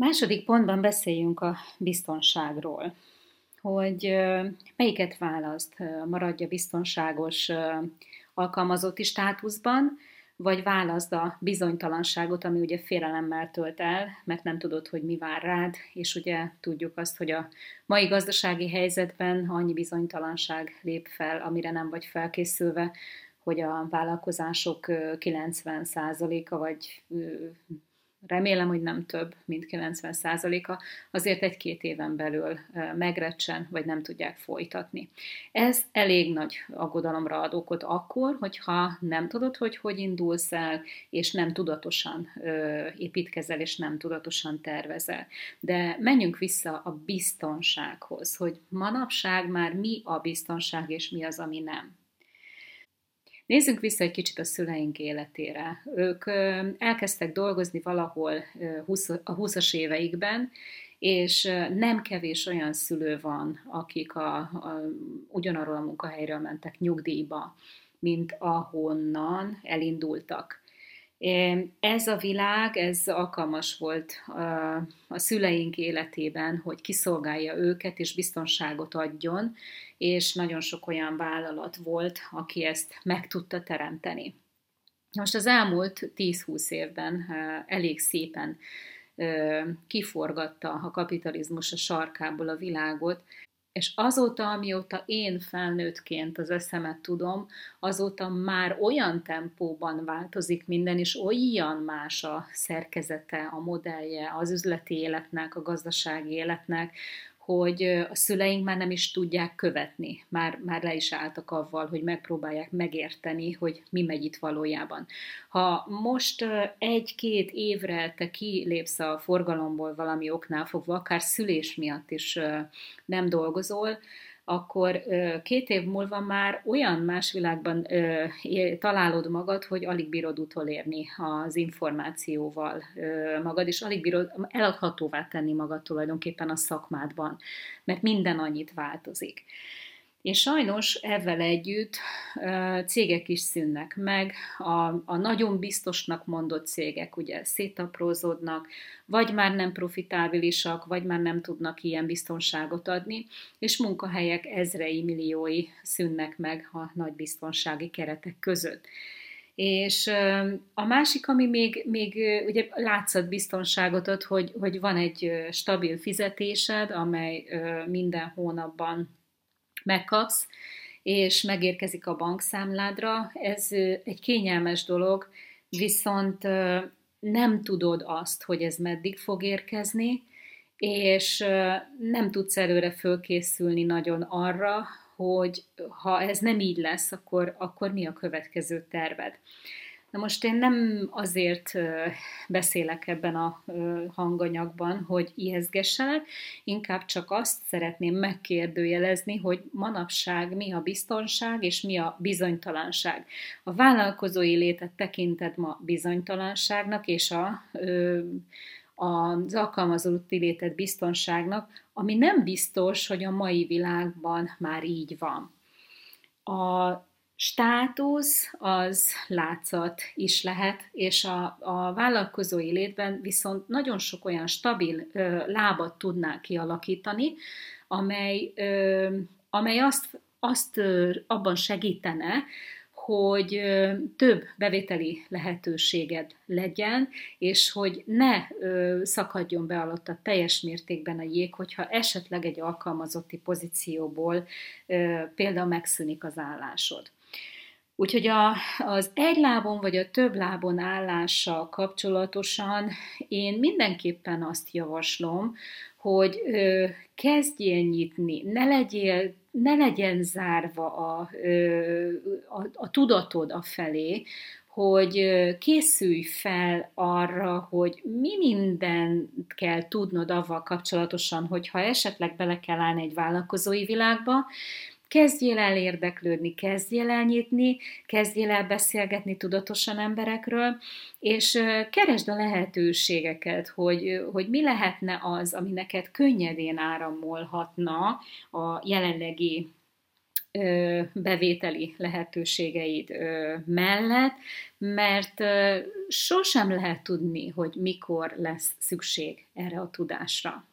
Második pontban beszéljünk a biztonságról, hogy melyiket választ, maradja biztonságos alkalmazotti státuszban, vagy válaszd a bizonytalanságot, ami ugye félelemmel tölt el, mert nem tudod, hogy mi vár rád, és ugye tudjuk azt, hogy a mai gazdasági helyzetben annyi bizonytalanság lép fel, amire nem vagy felkészülve, hogy a vállalkozások 90%-a vagy remélem, hogy nem több, mint 90%-a, azért egy-két éven belül megrecsen, vagy nem tudják folytatni. Ez elég nagy aggodalomra ad okot akkor, hogyha nem tudod, hogy hogy indulsz el, és nem tudatosan építkezel, és nem tudatosan tervezel. De menjünk vissza a biztonsághoz, hogy manapság már mi a biztonság, és mi az, ami nem. Nézzünk vissza egy kicsit a szüleink életére. Ők elkezdtek dolgozni valahol a 20-as éveikben, és nem kevés olyan szülő van, akik a, a, ugyanarról a munkahelyről mentek nyugdíjba, mint ahonnan elindultak. Ez a világ, ez alkalmas volt a szüleink életében, hogy kiszolgálja őket és biztonságot adjon, és nagyon sok olyan vállalat volt, aki ezt meg tudta teremteni. Most az elmúlt 10-20 évben elég szépen kiforgatta a kapitalizmus a sarkából a világot, és azóta, amióta én felnőttként az eszemet tudom, azóta már olyan tempóban változik minden, és olyan más a szerkezete, a modellje az üzleti életnek, a gazdasági életnek, hogy a szüleink már nem is tudják követni, már, már le is álltak avval, hogy megpróbálják megérteni, hogy mi megy itt valójában. Ha most egy-két évre te kilépsz a forgalomból valami oknál fogva, akár szülés miatt is nem dolgozol, akkor két év múlva már olyan más világban találod magad, hogy alig bírod utolérni az információval magad, és alig bírod eladhatóvá tenni magad tulajdonképpen a szakmádban, mert minden annyit változik. És sajnos ezzel együtt cégek is szűnnek meg, a, a nagyon biztosnak mondott cégek ugye szétaprózódnak, vagy már nem profitábilisak, vagy már nem tudnak ilyen biztonságot adni, és munkahelyek ezrei, milliói szűnnek meg a nagy biztonsági keretek között. És a másik, ami még, még ugye látszat biztonságot ad, hogy, hogy van egy stabil fizetésed, amely minden hónapban megkapsz, és megérkezik a bankszámládra. Ez egy kényelmes dolog, viszont nem tudod azt, hogy ez meddig fog érkezni, és nem tudsz előre fölkészülni nagyon arra, hogy ha ez nem így lesz, akkor, akkor mi a következő terved. Na most én nem azért beszélek ebben a hanganyagban, hogy ijeszgessenek, inkább csak azt szeretném megkérdőjelezni, hogy manapság mi a biztonság és mi a bizonytalanság. A vállalkozói létet tekinted ma bizonytalanságnak, és a, az alkalmazotti létet biztonságnak, ami nem biztos, hogy a mai világban már így van. A státusz az látszat is lehet, és a, a vállalkozói létben viszont nagyon sok olyan stabil ö, lábat tudnál kialakítani, amely, ö, amely azt, azt ö, abban segítene, hogy több bevételi lehetőséged legyen, és hogy ne szakadjon be alatt a teljes mértékben a jég, hogyha esetleg egy alkalmazotti pozícióból például megszűnik az állásod. Úgyhogy a, az egy lábon vagy a több lábon állással kapcsolatosan én mindenképpen azt javaslom, hogy ö, kezdjél nyitni, ne legyél ne legyen zárva a, a, a tudatod a felé, hogy készülj fel arra, hogy mi mindent kell tudnod avval kapcsolatosan, hogyha esetleg bele kell állni egy vállalkozói világba, Kezdjél el érdeklődni, kezdjél el nyitni, kezdjél el beszélgetni tudatosan emberekről, és keresd a lehetőségeket, hogy, hogy mi lehetne az, ami neked könnyedén áramolhatna a jelenlegi bevételi lehetőségeid mellett, mert sosem lehet tudni, hogy mikor lesz szükség erre a tudásra.